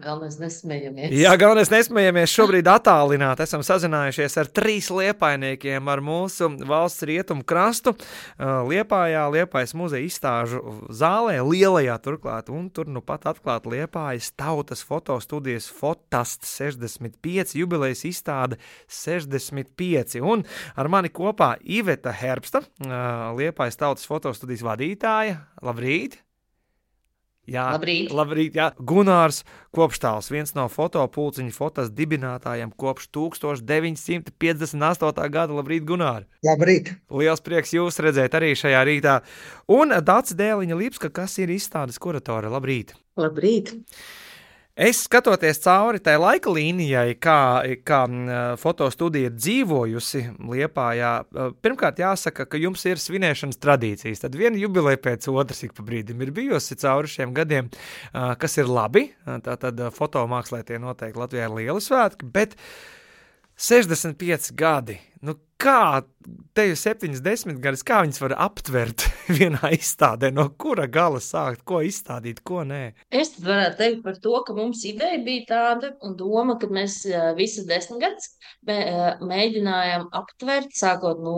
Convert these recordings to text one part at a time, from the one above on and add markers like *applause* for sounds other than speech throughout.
Galvenais nesmējamies. Jā, galvenais nesmējamies. Šobrīd attālināti esam sazinājušies ar trīs liepainiekiem ar mūsu valsts rietumu krastu. Liepājā, Liepājas muzeja izstāžu zālē, lielajā turklāt, un tur nu pat atklāt Liepājas tautas fotostudijas Fotast 65 jubilejas izstāde 65. Un ar mani kopā Iveta Herbsta, Liepājas tautas fotostudijas vadītāja. Labrīt! Jā, labrīt. labrīt jā. Gunārs Kopštāls, viens no fotopulciņa fotos dibinātājiem kopš 1958. gada. Labrīt, Gunār! Labrīt! Liels prieks jūs redzēt arī šajā rītā. Un Dācis Dēliņa Lipska, kas ir izstādes kuratore. Labrīt! Labrīt! Es skatoties cauri tai laika līnijai, kā, kā fotostudija dzīvojusi Liepājā, pirmkārt jāsaka, ka jums ir svinēšanas tradīcijas. Tad viena jubileja pēc otras ik pa brīdim ir bijusi cauri šiem gadiem, kas ir labi. Tātad fotomākslē tie noteikti Latvijā ir lieli svētki, bet 65 gadi. Nu, kā te jau 70 gadus, kā viņas var aptvert *laughs* vienā izstādē, no kura gala sākt, ko izstādīt, ko nē? Es varētu teikt par to, ka mums ideja bija tāda un doma, ka mēs visas desmit gadus mēģinājām aptvert, sākot no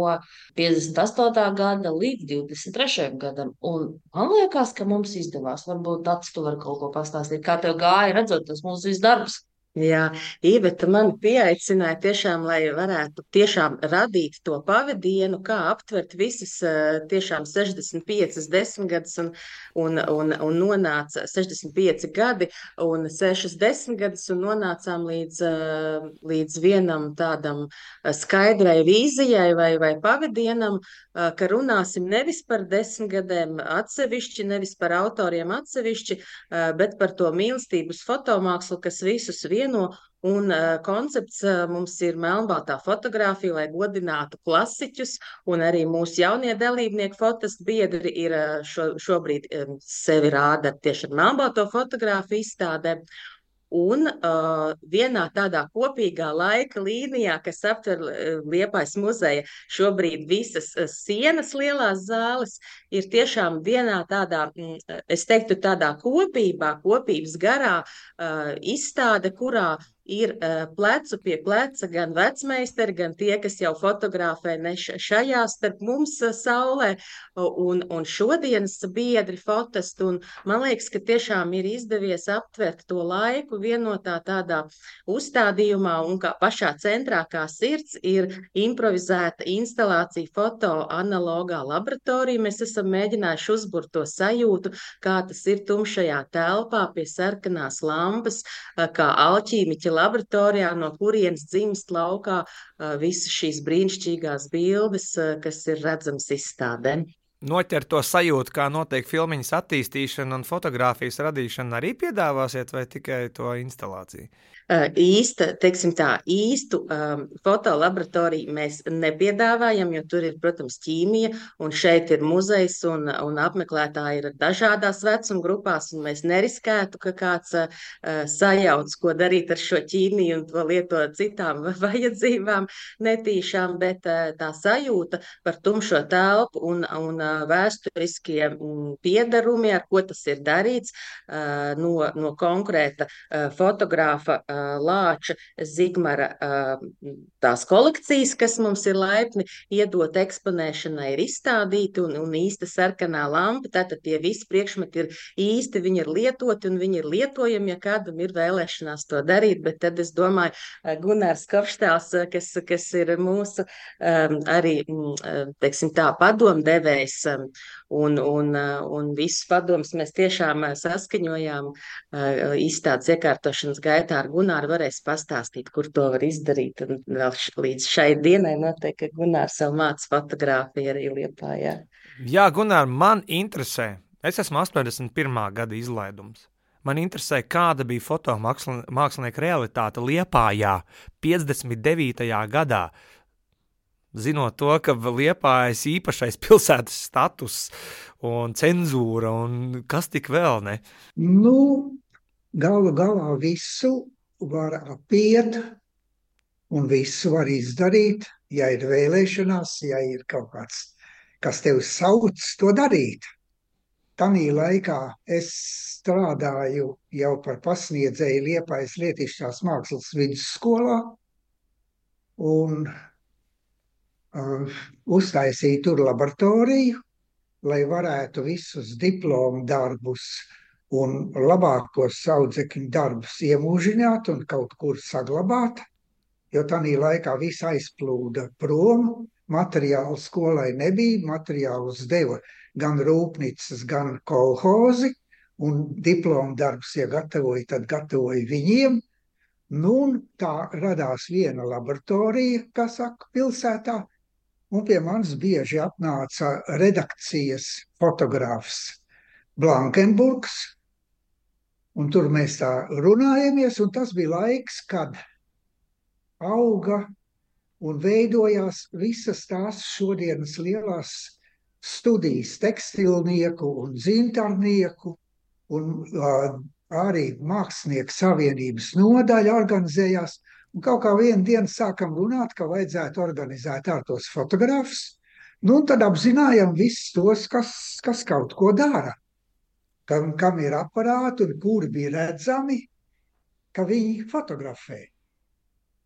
58. gada līdz 23. gadam. Un man liekas, ka mums izdevās. Varbūt tāds tu var kaut ko pastāstīt, kā tev gāja redzot tas mūsu darbus. Jā, Iveta man pieaicināja tiešām, lai varētu tiešām radīt to pavadienu, kā aptvert visas tiešām 65 desmitgadus un, un, un, un nonāca 65 gadi un 6 desmitgadus un nonācām līdz, līdz vienam tādam skaidrai vīzijai vai, vai pavadienam, ka runāsim nevis par desmitgadēm atsevišķi, nevis par autoriem atsevišķi, bet par to mīlestības fotomākslu, kas visus vienu vieno. Un uh, koncepts uh, mums ir melnbaltā fotografija, lai godinātu klasiķus, un arī mūsu jaunie dalībnieki, fotostu biedri, ir uh, šo, šobrīd um, sevi rāda tieši ar melnbalto fotografiju izstādē. Un uh, vienā tādā kopīgā laika līnijā, kas aptver uh, Liepais muzeja šobrīd visas uh, sienas lielās zāles, ir tiešām vienā tādā, mm, es teiktu, tādā kopībā, kopības garā uh, izstāde, kurā ir uh, plecu pie pleca gan vecmeistari, gan tie, kas jau fotografē šajā starp mums uh, saulē, un, un šodienas biedri fotostu. Un man liekas, ka tiešām ir izdevies aptvert to laiku vienotā tādā uzstādījumā, un kā pašā centrā kā sirds ir improvizēta instalācija foto analogā laboratorija. Mēs esam mēģinājuši uzburt to sajūtu, kā tas ir tumšajā telpā pie sarkanās lampas, kā alķīmiķa laboratorijā, no kurienes dzimst laukā visas šīs brīnišķīgās bildes, kas ir redzamas izstādē noķert to sajūtu, kā notiek filmiņas attīstīšana un fotografijas radīšana, arī piedāvāsiet, vai tikai to instalāciju? Īsta, teiksim tā, īstu um, fotolaboratoriju mēs nepiedāvājam, jo tur ir, protams, ķīmija, un šeit ir muzejs, un, un apmeklētāji ir dažādās vecuma grupās, un mēs neriskētu, ka kāds uh, sajauc, ko darīt ar šo ķīmiju un to lietot citām *laughs* vajadzībām netīšām, bet uh, tā sajūta par tumšo telpu un, un uh, vēsturiskie um, piedarumi, ar ko tas ir darīts, uh, no, no konkrēta uh, fotogrāfa uh, Lāča Zigmara tās kolekcijas, kas mums ir laipni iedot eksponēšanai, ir izstādīti un, un īsta sarkanā lampa. Tātad tie visi priekšmeti ir īsti, viņi ir lietoti un viņi ir lietojami, ja kādam ir vēlēšanās to darīt. Bet tad es domāju, Gunārs Kopštāls, kas, kas ir mūsu arī, teiksim tā, padomdevējs un, un, un visus padomus mēs tiešām saskaņojām izstādes iekārtošanas gaitā ar Gunāru. Gunārs varēs pastāstīt, kur to var izdarīt. Un vēl līdz šai dienai noteikti, ka Gunārs vēl māca fotografiju arī Liepājā. Jā, Gunār, man interesē. Es esmu 81. gada izlaidums. Man interesē, kāda bija fotomākslinieka realitāte Liepājā 59. gadā. Zinot to, ka Liepājas īpašais pilsētas status un cenzūra un kas tik vēl ne? Nu, galu galā visu var apiet un visu var izdarīt, ja ir vēlēšanās, ja ir kaut kāds, kas tev sauc to darīt. Tanī laikā es strādāju jau par pasniedzēju Liepājas Lietišķās mākslas vidusskolā un uh, uztaisīju tur laboratoriju, lai varētu visus diplomu darbus un labākos audzekļu darbus iemūžināt un kaut kur saglabāt, jo tanī laikā viss aizplūda prom, materiālu skolai nebija, materiālus deva gan rūpnīcas, gan kolhozi, un diplomu darbus, ja gatavoja, tad gatavoja viņiem. Nu, tā radās viena laboratorija, kas saka, pilsētā, un pie manis bieži atnāca redakcijas fotogrāfs Blankenburgs, Un tur mēs tā runājamies, un tas bija laiks, kad auga un veidojās visas tās šodienas lielās studijas tekstilnieku un zintarnieku un uh, arī mākslinieku savienības nodaļa organizējās. Un kaut kā vienā dienā sākam runāt, ka vajadzētu organizēt ar tos fotogrāfus. Nu, tad apzinājām visus tos, kas, kas kaut ko dara kam, kam ir aparāti un kuri bija redzami, ka viņi fotografē.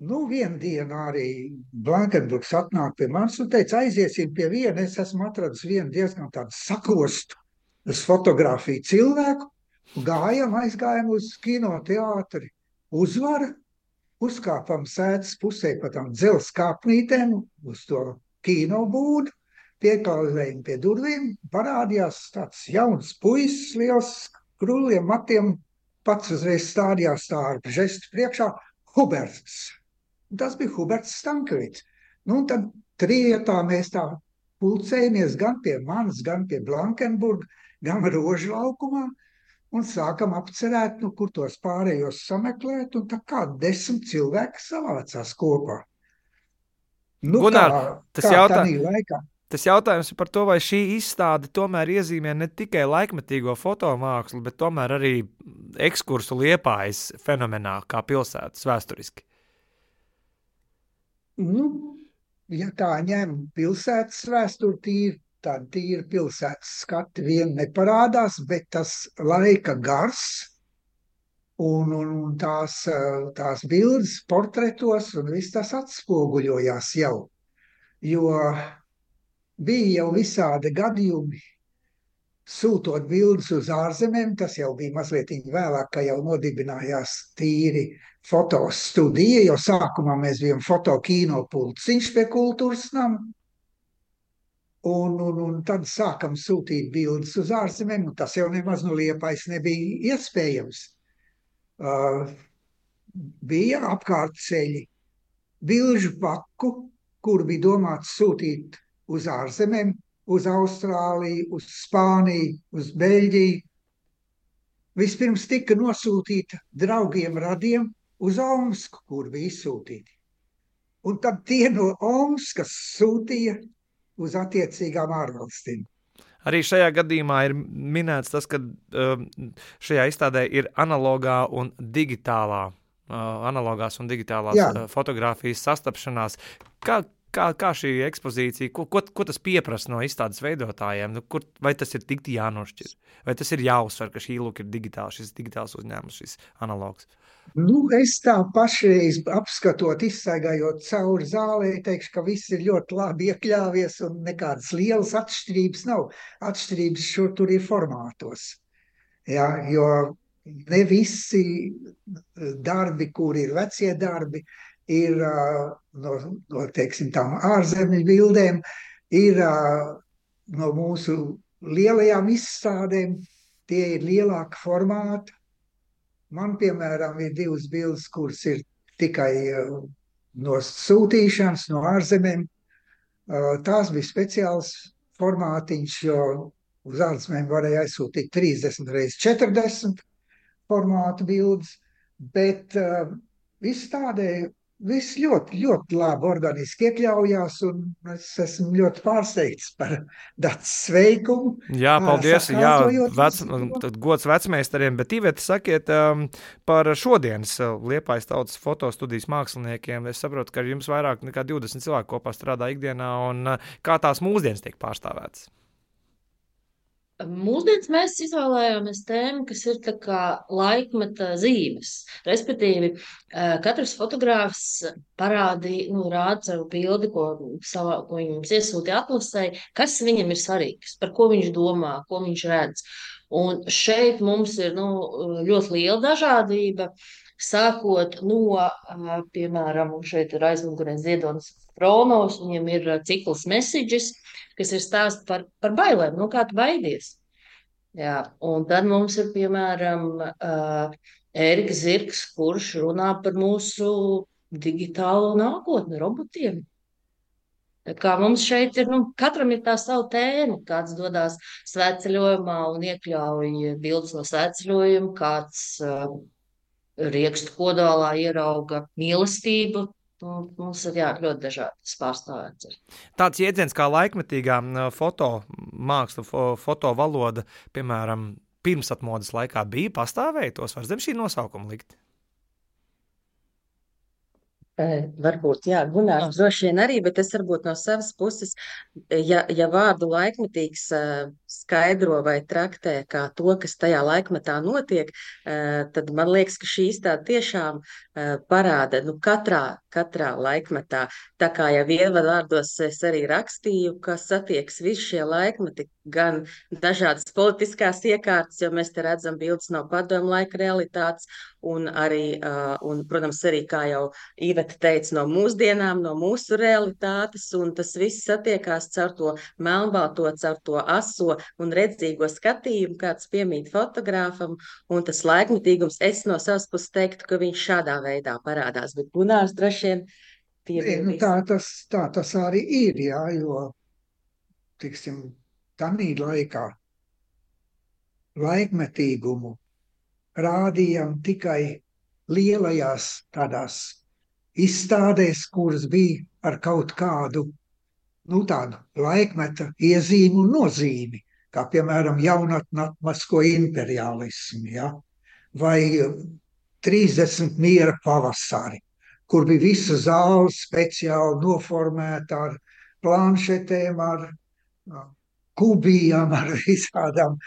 Nu, vienā dienā arī Blankenburgs atnāk pie manis un teica, aiziesim pie viena. Es esmu atradis vienu diezgan tādu sakostu fotografiju cilvēku. Gājam, aizgājam uz kinoteātri. Uzvara, uzkāpam sēdes pusē pa tam dzelzs kāpnītēm uz to kino pieklauzējumi pie durvīm, parādījās tāds jauns puisis, liels krūliem matiem, pats uzreiz stādījās tā ar žestu priekšā, Huberts. Tas bija Huberts Stankovics. Nu, tad trietā mēs tā pulcējamies gan pie manis, gan pie Blankenburga, gan Rožu laukumā, un sākam apcerēt, nu, kur tos pārējos sameklēt, un tā kā desmit cilvēki savācās kopā. Nu, Gunār, kā, tas jautājums. Tas jautājums par to, vai šī izstāde tomēr iezīmē ne tikai laikmetīgo fotomākslu, bet tomēr arī ekskursu liepājas fenomenā kā pilsētas vēsturiski. Nu, ja tā ņem pilsētas vēsturi, tīri, tad tīri pilsētas skati vien neparādās, bet tas laika gars un, un, un tās, tās bildes portretos un viss tas atspoguļojās jau. Jo bija jau visādi gadījumi. Sūtot bildes uz ārzemēm, tas jau bija mazliet vēlāk, kad jau nodibinājās tīri fotostudija, jo sākumā mēs bijām fotokino pulciņš pie kultūras nama. Un, un, un tad sākam sūtīt bildes uz ārzemēm, un tas jau nemaz no liepais nebija iespējams. Uh, bija apkārt ceļi, bilžu paku, kur bija domāts sūtīt uz ārzemēm, uz Austrāliju, uz Spāniju, uz Beļģiju. Vispirms tika nosūtīta draugiem radiem uz Omsku, kur bija izsūtīti. Un tad tie no Omskas sūtīja uz attiecīgām ārvalstīm. Arī šajā gadījumā ir minēts tas, ka um, šajā izstādē ir analogā un digitālā, uh, analogās un digitālās Jā. uh, fotografijas sastapšanās. Kā, kā, kā šī ekspozīcija, ko, ko, ko tas prasa no izstādes veidotājiem? Nu, kur, vai tas ir tik jānošķir, vai tas ir jāuzsver, ka šī lūk ir digitāla, šis digitāls uzņēmums, šis analogs? Nu, es tā pašreiz apskatot, izsaigājot cauri zālē, teikšu, ka viss ir ļoti labi iekļāvies un nekādas lielas atšķirības nav. Atšķirības šur tur ir formātos. Ja, jo ne visi darbi, kur ir vecie darbi, ir no, no teiksim, tām ārzemju bildēm, ir no mūsu lielajām izstādēm, tie ir lielāka formāta. Man, piemēram, ir divas bildes, kuras ir tikai no sūtīšanas, no ārzemēm. Tās bija speciāls formātiņš, jo uz ārzemēm varēja aizsūtīt 30 reizes 40 formātu bildes, bet izstādē Viss ļoti, ļoti labi organiski iekļaujās, un es esmu ļoti pārsteigts par tādu sveikumu. Jā, paldies. Jā, vec, gods vecmeistariem, bet Iveta, sakiet um, par šodienas uh, Liepājas tautas fotostudijas māksliniekiem. Es saprotu, ka jums vairāk nekā 20 cilvēku kopā strādā ikdienā, un uh, kā tās mūsdienas tiek pārstāvētas? Mūsdienās mēs izvēlējāmies tēmu, kas ir laikmeta zīmes. Respektīvi, katrs fotogrāfs parādīja, nu, rāda savu bildi, ko, savā, ko viņam iesūtīja atlasē, kas viņam ir svarīgs, par ko viņš domā, ko viņš redz. Un šeit mums ir nu, ļoti liela dažādība. Sākot no, piemēram, šeit ir aizmugurē Ziedonis Fronovs, viņam ir cikls messages, kas ir stāsts par, par bailēm, no kā tu baidies. Jā, un tad mums ir piemēram Ēriks Zirgs, kurš runā par mūsu digitālo nākotni, robotiem. Kā mums šeit ir, nu, katram ir tā sava tēma. Kāds dodas svētceļojumā un iekļauj bildes no svētceļojuma, kāds uh, riekstu kodolā ierauga mīlestību Mums ir jā, ļoti dažādas pārstāvētas. Tāds jēdziens kā laikmetīgā fotomāksla, fotovaloda, piemēram, pirmsatmodas laikā bija pastāvēja, tos var zem šī nosaukuma likt. Varbūt, jā, Gunārs droši vien arī, bet es varbūt no savas puses, ja, ja vārdu laikmetīgs skaidro vai traktē kā to, kas tajā laikmetā notiek, tad man liekas, ka šīs tā tiešām parāda, nu, katrā, katrā laikmetā. Tā kā jau ievadvārdos es arī rakstīju, ka satiekas visi šie laikmeti, gan dažādas politiskās iekārtas, jo mēs te redzam bildes no padomu laika realitātes, un arī, un, protams, arī, kā jau Iveta teica, no mūsdienām, no mūsu realitātes, un tas viss satiekās caur to melnbalto, caur to aso un redzīgo skatījumu, kāds piemīt fotogrāfam, un tas laikmetīgums, es no savas puses teiktu, ka viņš šādā veidā parādās, bet Gunārs droši vien. Nu, tā, tas, tā tas arī ir, jā, jo, tiksim, Tanī laikā laikmetīgumu rādījām tikai lielajās tādās izstādēs, kuras bija ar kaut kādu nu, tādu laikmeta iezīmu un nozīmi, kā piemēram jaunatmasko imperialismu, ja? vai 30 miera pavasari, kur bija visa zāle speciāli noformēta ar planšetēm, ar kubijām, ar visādām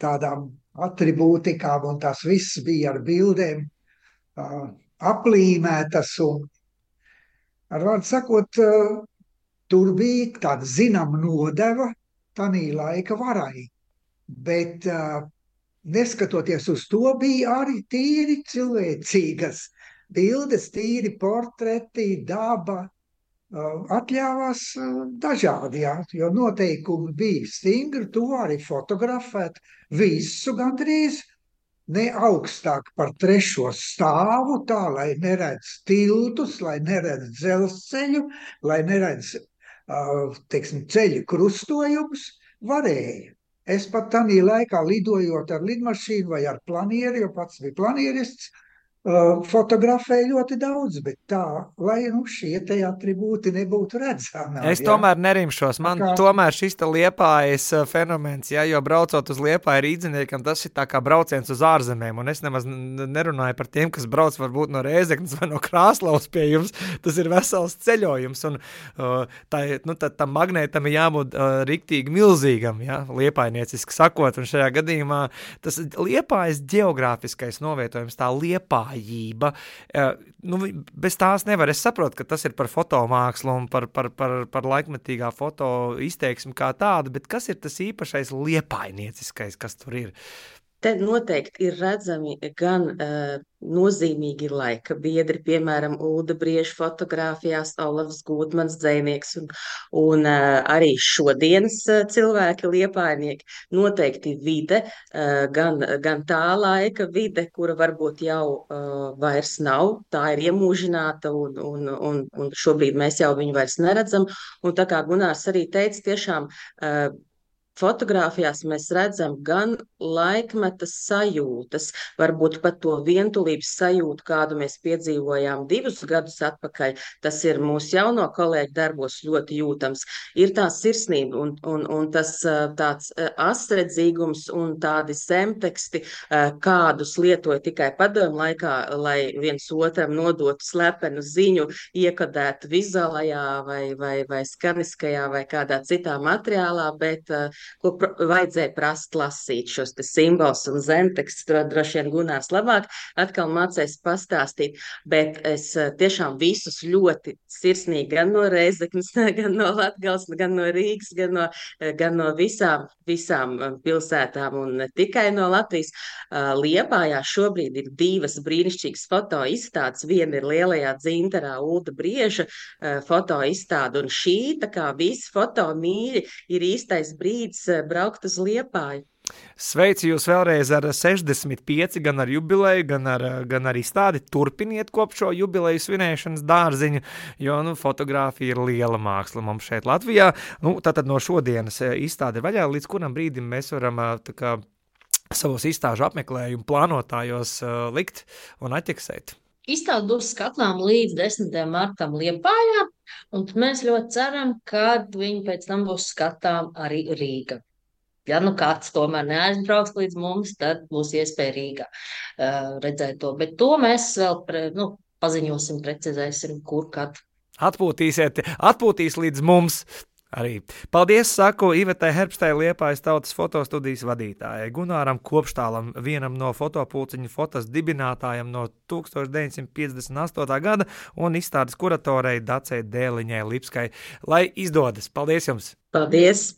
tādām attribūtikām, un tas viss bija ar bildēm aplīmētas. Un, ar vārdu sakot, tur bija tāda zināma nodeva tanī laika varai. Bet neskatoties uz to, bija arī tīri cilvēcīgas bildes, tīri portreti, daba, atļāvās dažādi, jā, jo noteikumi bija stingri, to arī fotografēt visu gandrīz, ne augstāk par trešo stāvu, tā lai neredz tiltus, lai neredz dzelzceļu, lai neredz, teiksim, ceļu krustojumus, varēja. Es pat tādā laikā lidojot ar lidmašīnu vai ar planieru, jo pats bija planierists, Uh, fotografēja ļoti daudz, bet tā, lai nu, šie te attribūti nebūtu redzami. Es jā. tomēr nerimšos. Man kā... tomēr šis liepājas uh, fenomens, ja, jo braucot uz liepāju rīdziniekam, tas ir kā brauciens uz ārzemēm. Un es nemaz nerunāju par tiem, kas brauc varbūt no Rēzeknas vai no Krāslaus pie jums. *laughs* Tas ir vesels ceļojums. Un uh, tā, nu, tā, tam magnētam ir jābūt uh, riktīgi milzīgam, ja, liepainieciski sakot. Un šajā gadījumā tas liepājas geogrāfiskais novietojums, tā liepāja vājība. Nu, bez tās nevar. Es saprotu, ka tas ir par fotomākslu un par, par, par, par laikmetīgā foto izteiksmi kā tādu, bet kas ir tas īpašais liepainieciskais, kas tur ir? Te noteikti ir redzami gan uh, nozīmīgi laika biedri, piemēram, Ulda Brieža fotografijās, Olavs Gūtmans dzēnieks un, un uh, arī šodienas uh, cilvēki liepainieki. Noteikti vide, uh, gan, gan tā laika vide, kura varbūt jau uh, vairs nav, tā ir iemūžināta un, un, un, un šobrīd mēs jau viņu vairs neredzam. Un tā kā Gunārs arī teica, tiešām uh, fotografijās mēs redzam gan laikmeta sajūtas, varbūt pat to vientulības sajūtu, kādu mēs piedzīvojām divus gadus atpakaļ. Tas ir mūsu jauno kolēģu darbos ļoti jūtams. Ir tā sirsnība un, un, un tas tāds asredzīgums un tādi zemteksti, kādus lietoja tikai padomu laikā, lai viens otram nodotu slepenu ziņu, iekodētu vizuālajā vai, vai, vai skaniskajā vai kādā citā materiālā, bet ko vajadzēja prast lasīt šo šos simbolus un zemtekstus. To droši vien Gunārs labāk atkal mācīs pastāstīt. Bet es eh, tiešām visus ļoti sirsnīgi gan no Reizeknas, *laughs* gan no Latgals, gan no Rīgas, gan no, eh, gan no visām, visām eh, pilsētām un ne tikai no Latvijas. Liepājā šobrīd ir divas brīnišķīgas foto izstādes. Viena ir lielajā dzintarā Ulda Brieža foto izstāde, un šī, tā kā visi foto mīļi, ir īstais brīdis braukt uz Liepāju. Sveicu jūs vēlreiz ar 65, gan ar jubileju, gan ar, gan ar izstādi. Turpiniet kopš šo jubileju svinēšanas dārziņu, jo nu, fotografija ir liela māksla mums šeit Latvijā. Nu, tātad no šodienas eh, izstāde vaļā, līdz kuram brīdim mēs varam eh, kā, savos izstāžu apmeklējumu plānotājos uh, likt un atķeksēt. Izstāde būs skatlām līdz 10. martam Liepājā, un mēs ļoti ceram, ka viņi pēc tam būs skatām arī Rīga. Ja nu kāds tomēr neaizbrauks līdz mums, tad būs iespēja Rīgā uh, redzēt to. Bet to mēs vēl pre, nu, paziņosim, precizēsim, kur kad. Atpūtīsiet, atpūtīs līdz mums. Arī. Paldies, saku Ivetai Herbstei, Liepājas tautas fotostudijas vadītājai, Gunāram Kopštālam, vienam no fotopulciņu fotos dibinātājiem no 1958. gada un izstādes kuratorei Dacei Dēliņai Lipskai. Lai izdodas! Paldies jums! Paldies!